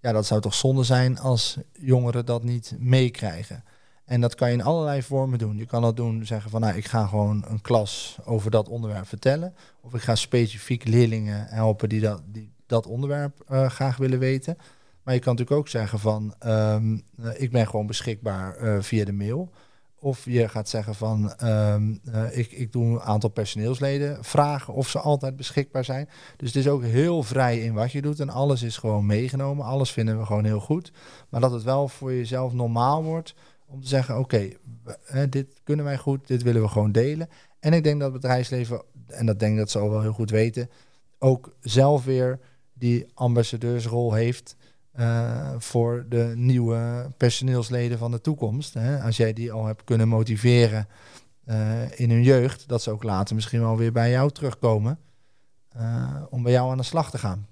Ja, dat zou toch zonde zijn als jongeren dat niet meekrijgen. En dat kan je in allerlei vormen doen. Je kan dat doen, zeggen van nou, ik ga gewoon een klas over dat onderwerp vertellen. Of ik ga specifiek leerlingen helpen die dat, die dat onderwerp uh, graag willen weten. Maar je kan natuurlijk ook zeggen van um, ik ben gewoon beschikbaar via de mail. Of je gaat zeggen van um, uh, ik, ik doe een aantal personeelsleden vragen of ze altijd beschikbaar zijn. Dus het is ook heel vrij in wat je doet en alles is gewoon meegenomen. Alles vinden we gewoon heel goed. Maar dat het wel voor jezelf normaal wordt om te zeggen oké, dit kunnen wij goed, dit willen we gewoon delen. En ik denk dat het bedrijfsleven, en dat denk dat ze al wel heel goed weten, ook zelf weer die ambassadeursrol heeft uh, voor de nieuwe personeelsleden van de toekomst. Hè? Als jij die al hebt kunnen motiveren uh, in hun jeugd, dat ze ook later misschien wel weer bij jou terugkomen uh, om bij jou aan de slag te gaan.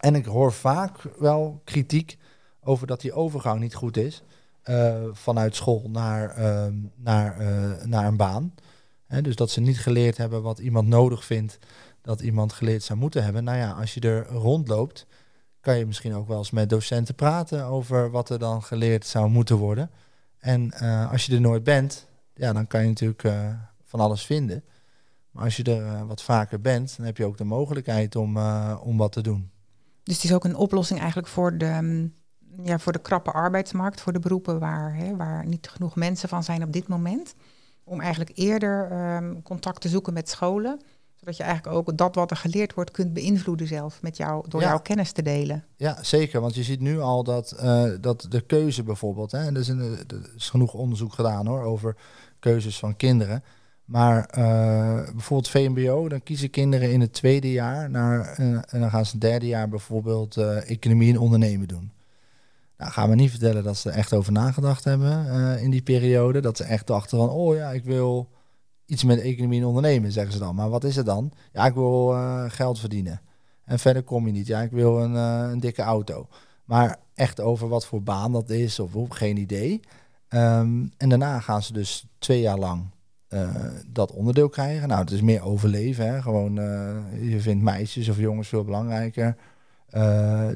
En ik hoor vaak wel kritiek over dat die overgang niet goed is vanuit school naar, ehm, naar, naar een baan. Hè? Dus dat ze niet geleerd hebben wat iemand nodig vindt dat iemand geleerd zou moeten hebben. Nou ja, als je er rondloopt, kan je misschien ook wel eens met docenten praten over wat er dan geleerd zou moeten worden. En uh, als je er nooit bent, ja, dan kan je natuurlijk uh, van alles vinden. Maar als je er uh, wat vaker bent, dan heb je ook de mogelijkheid om, om wat te doen. Dus het is ook een oplossing eigenlijk voor de, um, ja, voor de krappe arbeidsmarkt, voor de beroepen waar, hè, waar niet genoeg mensen van zijn op dit moment. Om eigenlijk eerder um, contact te zoeken met scholen zodat je eigenlijk ook dat wat er geleerd wordt kunt beïnvloeden zelf met jou, door jouw kennis te delen. Ja, zeker. Want je ziet nu al dat, uh, dat de keuze bijvoorbeeld, hè, er, is een, er is genoeg onderzoek gedaan hoor, over keuzes van kinderen. Maar uh, bijvoorbeeld VMBO, dan kiezen kinderen in het tweede jaar naar, uh, en dan gaan ze het derde jaar bijvoorbeeld economie en ondernemen doen. Nou, gaan we niet vertellen dat ze er echt over nagedacht hebben in die periode. Dat ze echt dachten van, oh ja, ik wil iets met economie en ondernemen, zeggen ze dan. Maar wat is het dan? Ja, ik wil uh, geld verdienen. En verder kom je niet. Ja, ik wil een, uh, een dikke auto. Maar echt over wat voor baan dat is of hoe, geen idee. Um, en daarna gaan ze dus twee jaar lang uh, dat onderdeel krijgen. Nou, het is meer overleven. Hè? Gewoon, je vindt meisjes of jongens veel belangrijker.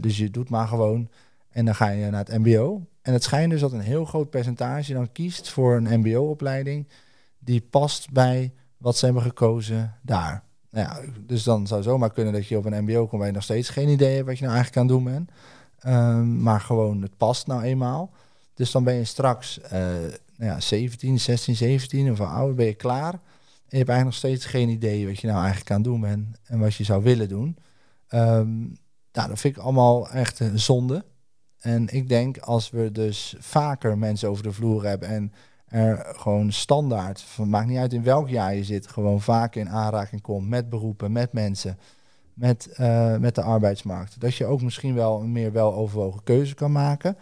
dus je doet maar gewoon. En dan ga je naar het mbo. En het schijnt dus dat een heel groot percentage dan kiest voor een mbo-opleiding die past bij wat ze hebben gekozen daar. Nou ja, dus dan zou zomaar kunnen dat je op een mbo komt waar je nog steeds geen idee hebt wat je nou eigenlijk aan doen bent. Um, maar gewoon, het past nou eenmaal. Dus dan ben je straks uh, nou ja, 17, 16, 17 of ouder ben je klaar. En je hebt eigenlijk nog steeds geen idee wat je nou eigenlijk aan doen bent en wat je zou willen doen. Um, nou, dat vind ik allemaal echt een zonde. En ik denk als we dus vaker mensen over de vloer hebben en er gewoon standaard, van, maakt niet uit in welk jaar je zit, gewoon vaak in aanraking komt met beroepen, met mensen. met, eh, met de arbeidsmarkt. Dat je ook misschien wel een meer weloverwogen keuze kan maken.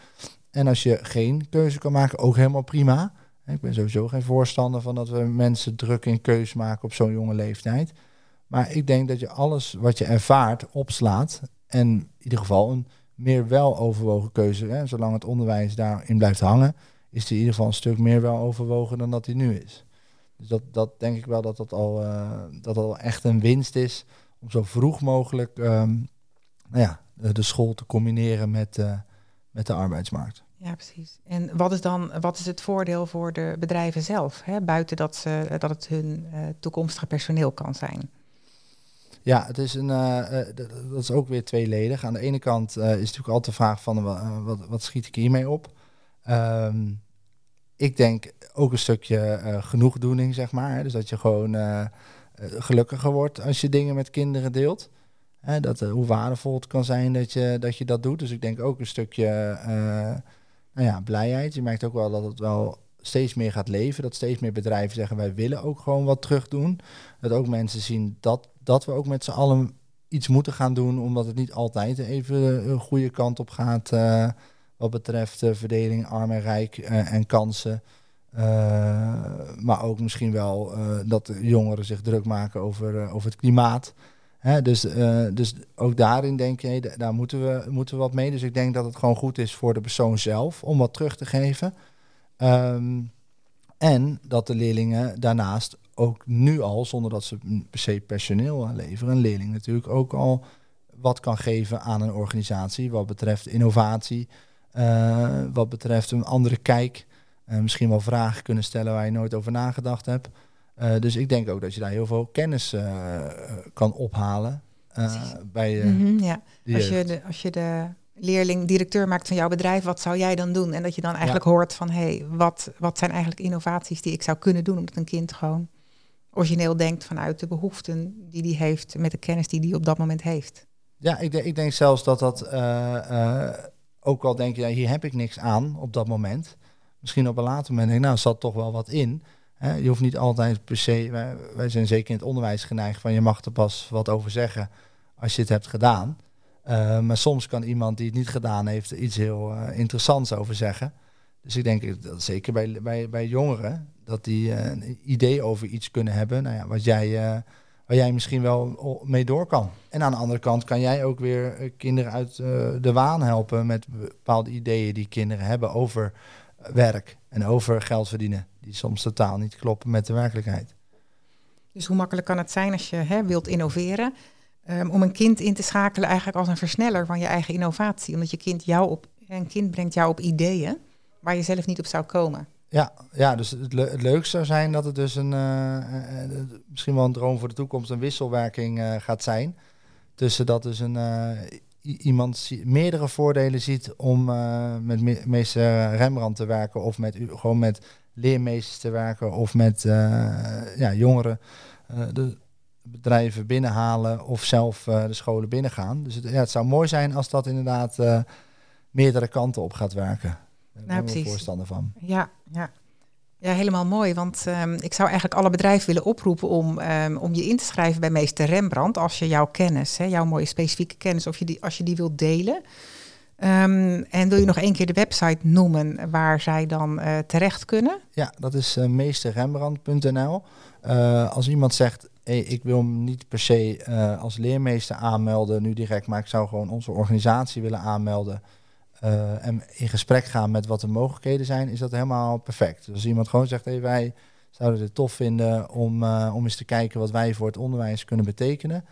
En als je geen keuze kan maken, ook helemaal prima. Ik ben sowieso geen voorstander van dat we mensen druk in keuze maken op zo'n jonge leeftijd. Maar ik denk dat je alles wat je ervaart opslaat. En in ieder geval een meer weloverwogen keuze. Hè, zolang het onderwijs daarin blijft hangen, is die in ieder geval een stuk meer weloverwogen dan dat hij nu is. Dus dat, dat denk ik wel dat dat al, uh, dat al echt een winst is om zo vroeg mogelijk um, nou ja, de school te combineren met, uh, met de arbeidsmarkt. Ja, precies. En wat is dan wat is het voordeel voor de bedrijven zelf? Hè? Buiten dat, ze, dat het hun uh, toekomstige personeel kan zijn. Ja, het is een, uh, dat is ook weer tweeledig. Aan de ene kant is natuurlijk altijd de vraag van wat, wat schiet ik hiermee op? Um, ik denk ook een stukje genoegdoening, zeg maar. Dus dat je gewoon gelukkiger wordt als je dingen met kinderen deelt. Hè? Dat, hoe waardevol het kan zijn dat je, dat je dat doet. Dus ik denk ook een stukje nou ja, blijheid. Je merkt ook wel dat het wel steeds meer gaat leven. Dat steeds meer bedrijven zeggen wij willen ook gewoon wat terug doen. Dat ook mensen zien dat, dat we ook met z'n allen iets moeten gaan doen. Omdat het niet altijd even een goede kant op gaat. Wat betreft verdeling arm en rijk uh, en kansen. maar ook misschien wel dat de jongeren zich druk maken over, over het klimaat. Hè, dus, dus ook daarin denk je, daar moeten we, moeten we wat mee. Dus ik denk dat het gewoon goed is voor de persoon zelf om wat terug te geven. Um, en dat de leerlingen daarnaast ook nu al, zonder dat ze per se personeel leveren, een leerling natuurlijk ook al wat kan geven aan een organisatie wat betreft innovatie, wat betreft een andere kijk. Uh, misschien wel vragen kunnen stellen waar je nooit over nagedacht hebt. Uh, dus ik denk ook dat je daar heel veel kennis kan ophalen. Bij mm -hmm, ja. als, je de, als je de leerling directeur maakt van jouw bedrijf, wat zou jij dan doen? En dat je dan eigenlijk ja. hoort van hé, hey, wat, wat zijn eigenlijk innovaties die ik zou kunnen doen omdat een kind gewoon origineel denkt vanuit de behoeften die hij heeft met de kennis die hij op dat moment heeft. Ja, ik, ik denk zelfs dat dat ook al denk je, hier heb ik niks aan op dat moment. Misschien op een later moment denk ik, nou, zat toch wel wat in je hoeft niet altijd per se, wij, wij, zijn zeker in het onderwijs geneigd van je mag er pas wat over zeggen als je het hebt gedaan. Uh, maar soms kan iemand die het niet gedaan heeft iets heel uh, interessants over zeggen. Dus ik denk dat zeker bij, bij, bij jongeren, dat die uh, een idee over iets kunnen hebben, nou ja, wat jij, waar jij misschien wel mee door kan. En aan de andere kant kan jij ook weer kinderen uit de waan helpen met bepaalde ideeën die kinderen hebben over werk en over geld verdienen die soms totaal niet kloppen met de werkelijkheid. Dus hoe makkelijk kan het zijn als je hè, wilt innoveren, um, om een kind in te schakelen eigenlijk als een versneller van je eigen innovatie, omdat je kind jou op, een kind brengt jou op ideeën waar je zelf niet op zou komen. Ja, ja dus het, le leukste zou zijn dat het dus een, uh, uh, misschien wel een droom voor de toekomst, een wisselwerking gaat zijn. Tussen dat dus een, iemand meerdere voordelen ziet om met meester Rembrandt te werken of met, gewoon met leermeesters te werken of met ja, jongeren de bedrijven binnenhalen of zelf de scholen binnengaan. Dus het, ja, het zou mooi zijn als dat inderdaad meerdere kanten op gaat werken. Daar nou, ben ik voorstander van. Ja, ja. Ja, helemaal mooi. Want um, ik zou eigenlijk alle bedrijven willen oproepen om, um, om je in te schrijven bij meester Rembrandt. Als je jouw kennis, hè, jouw mooie specifieke kennis, of je die, als je die wilt delen. Um, en wil je nog één keer de website noemen waar zij dan uh, terecht kunnen? Ja, dat is uh, meesterrembrandt.nl. Uh, als iemand zegt, hey, ik wil hem niet per se als leermeester aanmelden nu direct, maar ik zou gewoon onze organisatie willen aanmelden en in gesprek gaan met wat de mogelijkheden zijn, is dat helemaal perfect. Dus als iemand gewoon zegt, hey, wij zouden het tof vinden om, om eens te kijken wat wij voor het onderwijs kunnen betekenen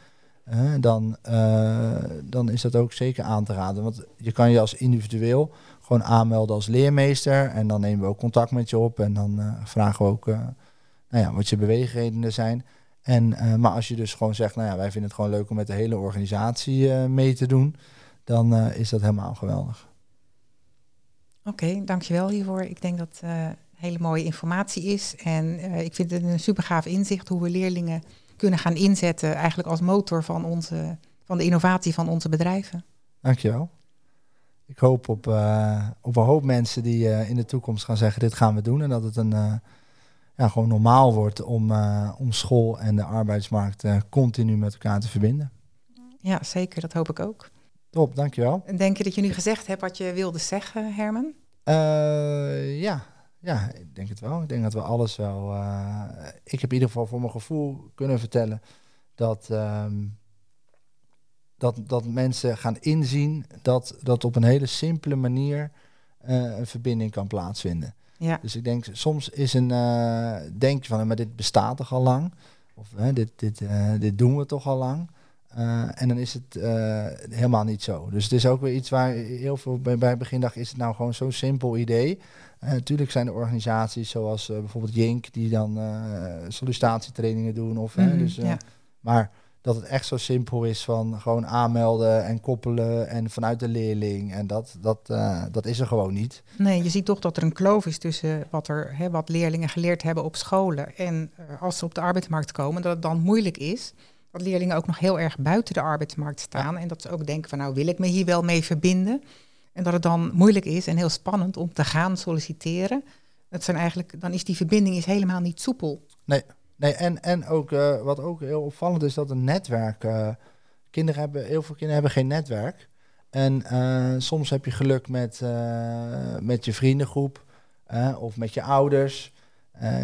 dan, uh, dan is dat ook zeker aan te raden. Want je kan je als individueel gewoon aanmelden als leermeester. En dan nemen we ook contact met je op. En dan vragen we ook nou ja, wat je beweegredenen zijn. En, maar als je dus gewoon zegt, nou ja, wij vinden het gewoon leuk om met de hele organisatie mee te doen. Dan is dat helemaal geweldig. Oké, okay, dankjewel hiervoor. Ik denk dat hele mooie informatie is. En ik vind het een super gaaf inzicht hoe we leerlingen kunnen gaan inzetten eigenlijk als motor van, onze, van de innovatie van onze bedrijven. Dankjewel. Ik hoop op, uh, op een hoop mensen die uh, in de toekomst gaan zeggen dit gaan we doen. En dat het een, uh, ja, gewoon normaal wordt om, om school en de arbeidsmarkt continu met elkaar te verbinden. Ja, zeker. Dat hoop ik ook. Top, dankjewel. En denk je dat je nu gezegd hebt wat je wilde zeggen, Herman? Uh, ja, ja, ik denk het wel. Ik denk dat we alles wel. Uh, ik heb in ieder geval voor mijn gevoel kunnen vertellen dat, um, dat, dat mensen gaan inzien dat, dat op een hele simpele manier uh, een verbinding kan plaatsvinden. Ja. Dus ik denk, soms is een, denk je van, maar dit bestaat toch al lang? Of dit, dit, dit doen we toch al lang? Uh, en dan is het uh, helemaal niet zo. Dus het is ook weer iets waar heel veel bij, bij begindag is het nou gewoon zo'n simpel idee. Uh, natuurlijk zijn er organisaties zoals bijvoorbeeld Jink die dan sollicitatietrainingen doen. Of, mm -hmm, dus, ja. Maar dat het echt zo simpel is van gewoon aanmelden en koppelen en vanuit de leerling. En dat, dat, dat is er gewoon niet. Nee, je ziet toch dat er een kloof is tussen wat, er, hè, wat leerlingen geleerd hebben op scholen en als ze op de arbeidsmarkt komen, dat het dan moeilijk is dat leerlingen ook nog heel erg buiten de arbeidsmarkt staan. En dat ze ook denken van nou wil ik me hier wel mee verbinden. En dat het dan moeilijk is en heel spannend om te gaan solliciteren. Dat zijn eigenlijk, dan is die verbinding is helemaal niet soepel. Nee, nee en, en ook uh, wat ook heel opvallend is, dat een netwerk. Uh, kinderen hebben, heel veel kinderen hebben geen netwerk. En uh, soms heb je geluk met, met je vriendengroep of met je ouders.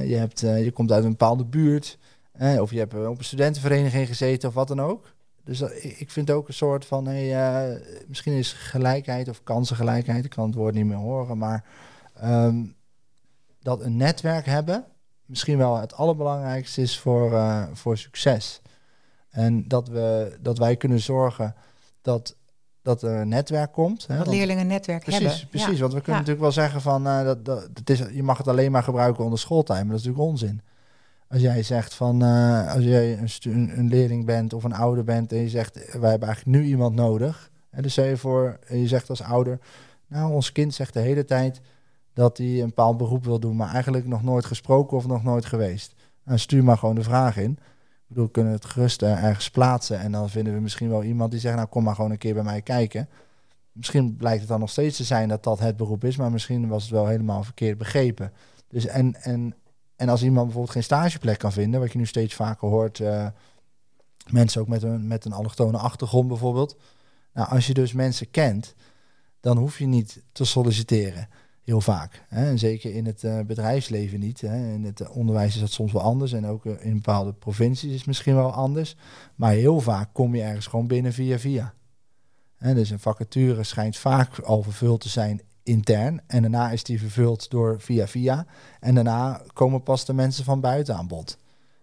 je, hebt, je komt uit een bepaalde buurt. Eh, of je hebt op een studentenvereniging gezeten of wat dan ook. Dus dat, ik vind ook een soort van, hey, uh, misschien is gelijkheid of kansengelijkheid, ik kan het woord niet meer horen, maar um, dat een netwerk hebben misschien wel het allerbelangrijkste is voor, uh, voor succes. En dat, we, dat wij kunnen zorgen dat, dat er een netwerk komt. Hè, dat leerlingen een netwerk precies, hebben. Precies, want we kunnen natuurlijk wel zeggen van, uh, dat, dat, dat is, je mag het alleen maar gebruiken onder schooltijd, maar dat is natuurlijk onzin. Als jij zegt van, uh, als jij een, een, leerling bent of een ouder bent en je zegt, wij hebben eigenlijk nu iemand nodig. En dus stel je voor, je zegt als ouder, nou, ons kind zegt de hele tijd dat hij een bepaald beroep wil doen, maar eigenlijk nog nooit gesproken of nog nooit geweest. Nou, stuur maar gewoon de vraag in. Ik bedoel, we kunnen het gerust ergens plaatsen en dan vinden we misschien wel iemand die zegt, nou kom maar gewoon een keer bij mij kijken. Misschien blijkt het dan nog steeds te zijn dat dat het beroep is, maar misschien was het wel helemaal verkeerd begrepen. Dus en, en en als iemand bijvoorbeeld geen stageplek kan vinden, wat je nu steeds vaker hoort, uh, mensen ook met een, met een allochtone achtergrond bijvoorbeeld. Nou, als je dus mensen kent, dan hoef je niet te solliciteren. Heel vaak. Hè? En zeker in het uh, bedrijfsleven niet. Hè? In het onderwijs is dat soms wel anders. En ook uh, in bepaalde provincies is het misschien wel anders. Maar heel vaak kom je ergens gewoon binnen via via. Dus een vacature schijnt vaak al vervuld te zijn intern. En daarna is die vervuld door via via. En daarna komen pas de mensen van buiten aan bod.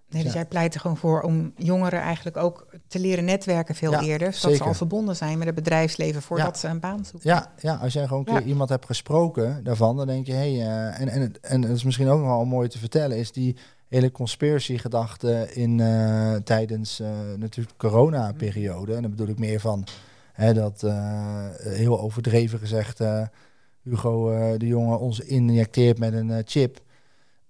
Nee, dus jij pleit er gewoon voor om jongeren eigenlijk ook te leren netwerken veel eerder. Zodat ze al verbonden zijn met het bedrijfsleven voordat ze een baan zoeken. Ja, ja als jij gewoon een keer iemand hebt gesproken daarvan, dan denk je, hé, hey, uh, en, en, en het is misschien ook nog wel mooi te vertellen, is die hele conspiracy-gedachte in uh, tijdens uh, natuurlijk corona-periode. En dan bedoel ik meer van hè, dat heel overdreven gezegd Hugo uh, de Jonge ons injecteert met een uh, chip.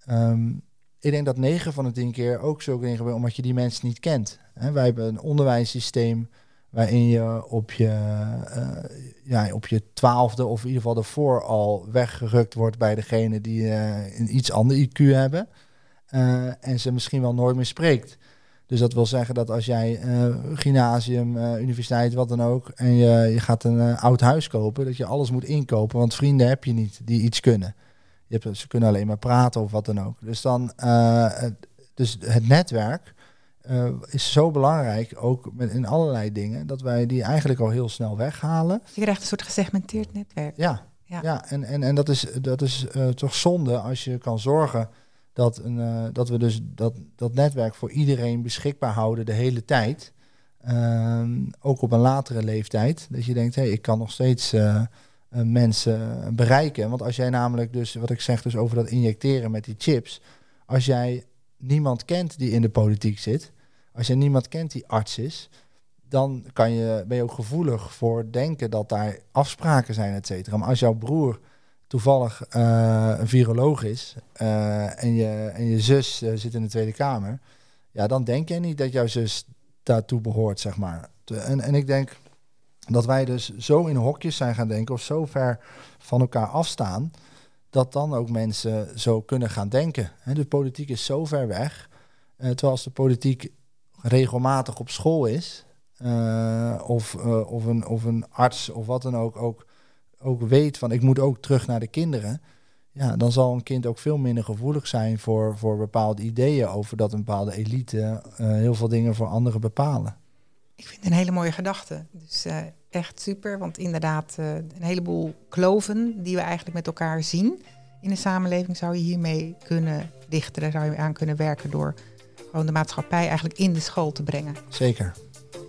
Um, ik denk dat 9 van de 10 keer ook zo dingen gebeuren, omdat je die mensen niet kent. Hè, wij hebben een onderwijssysteem waarin je op je, uh, ja, op je twaalfde of in ieder geval ervoor al weggerukt wordt bij degene die een iets ander IQ hebben. en ze misschien wel nooit meer spreekt. Dus dat wil zeggen dat als jij uh, gymnasium, uh, universiteit, wat dan ook, en je, je gaat een uh, oud huis kopen, dat je alles moet inkopen, want vrienden heb je niet die iets kunnen. Je hebt, ze kunnen alleen maar praten of wat dan ook. Dus, dan, het, dus het netwerk is zo belangrijk, ook met, in allerlei dingen, dat wij die eigenlijk al heel snel weghalen. Je krijgt een soort gesegmenteerd netwerk. Ja, ja. ja en, en, en dat is, dat is toch zonde als je kan zorgen dat, een, uh, dat we dus dat, dat netwerk voor iedereen beschikbaar houden de hele tijd. Uh, ook op een latere leeftijd. Dat je denkt, hé, hey, ik kan nog steeds uh, mensen bereiken. Want als jij namelijk dus, wat ik zeg dus over dat injecteren met die chips. Als jij niemand kent die in de politiek zit. Als jij niemand kent die arts is. Dan kan je, ben je ook gevoelig voor denken dat daar afspraken zijn, et cetera. Maar als jouw broer toevallig uh, een viroloog is uh, en, je, en je zus uh, zit in de Tweede Kamer, ja, dan denk je niet dat jouw zus daartoe behoort, zeg maar. En, en ik denk dat wij dus zo in hokjes zijn gaan denken of zo ver van elkaar afstaan, dat dan ook mensen zo kunnen gaan denken. de politiek is zo ver weg, terwijl de politiek regelmatig op school is, eh, of, eh, of, een, of een arts of wat dan ook, ook, ook weet van ik moet ook terug naar de kinderen. Ja, dan zal een kind ook veel minder gevoelig zijn voor, voor bepaalde ideeën over dat een bepaalde elite eh, heel veel dingen voor anderen bepalen. Ik vind het een hele mooie gedachte. Dus eh, echt super, want inderdaad, eh, een heleboel kloven die we eigenlijk met elkaar zien in de samenleving zou je hiermee kunnen dichten. Daar zou je aan kunnen werken door gewoon de maatschappij eigenlijk in de school te brengen. Zeker.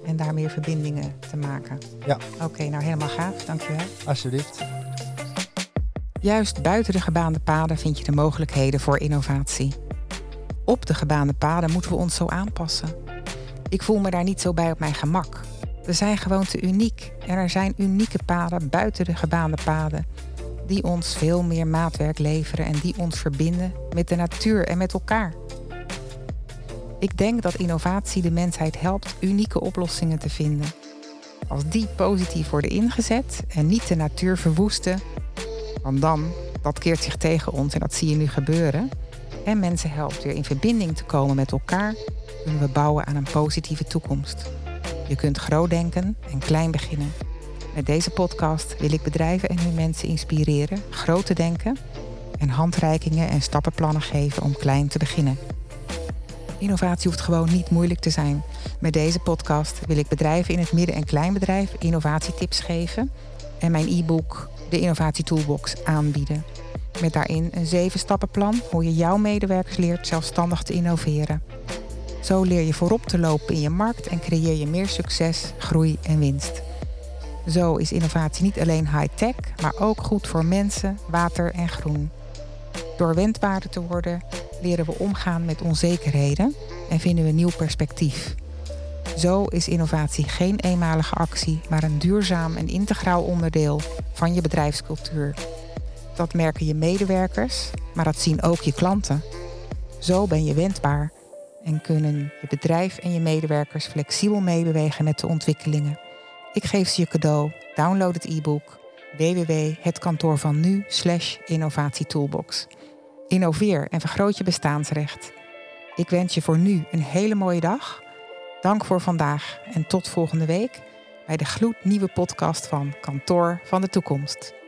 En daar meer verbindingen te maken. Ja. Oké, nou helemaal gaaf, dankjewel. Alsjeblieft. Juist buiten de gebaande paden vind je de mogelijkheden voor innovatie. Op de gebaande paden moeten we ons zo aanpassen. Ik voel me daar niet zo bij op mijn gemak. We zijn gewoon te uniek en er zijn unieke paden buiten de gebaande paden die ons veel meer maatwerk leveren en die ons verbinden met de natuur en met elkaar. Ik denk dat innovatie de mensheid helpt unieke oplossingen te vinden. Als die positief worden ingezet en niet de natuur verwoesten, want dan, dat keert zich tegen ons en dat zie je nu gebeuren. En mensen helpt weer in verbinding te komen met elkaar, kunnen we bouwen aan een positieve toekomst. Je kunt groot denken en klein beginnen. Met deze podcast wil ik bedrijven en hun mensen inspireren groot te denken en handreikingen en stappenplannen geven om klein te beginnen. Innovatie hoeft gewoon niet moeilijk te zijn. Met deze podcast wil ik bedrijven in het midden- en kleinbedrijf innovatietips geven en mijn e-book de Innovatie Toolbox aanbieden. Met daarin een zeven stappenplan hoe je jouw medewerkers leert zelfstandig te innoveren. Zo leer je voorop te lopen in je markt en creëer je meer succes, groei en winst. Zo is innovatie niet alleen high-tech, maar ook goed voor mensen, water en groen. Door wendbaarder te worden leren we omgaan met onzekerheden en vinden we nieuw perspectief. Zo is innovatie geen eenmalige actie, maar een duurzaam en integraal onderdeel van je bedrijfscultuur. Dat merken je medewerkers, maar dat zien ook je klanten. Zo ben je wendbaar en kunnen je bedrijf en je medewerkers flexibel meebewegen met de ontwikkelingen. Ik geef ze je cadeau. Download het e-book www.hetkantoorvannu innovatietoolbox. Innoveer en vergroot je bestaansrecht. Ik wens je voor nu een hele mooie dag. Dank voor vandaag en tot volgende week bij de gloednieuwe podcast van Kantoor van de Toekomst.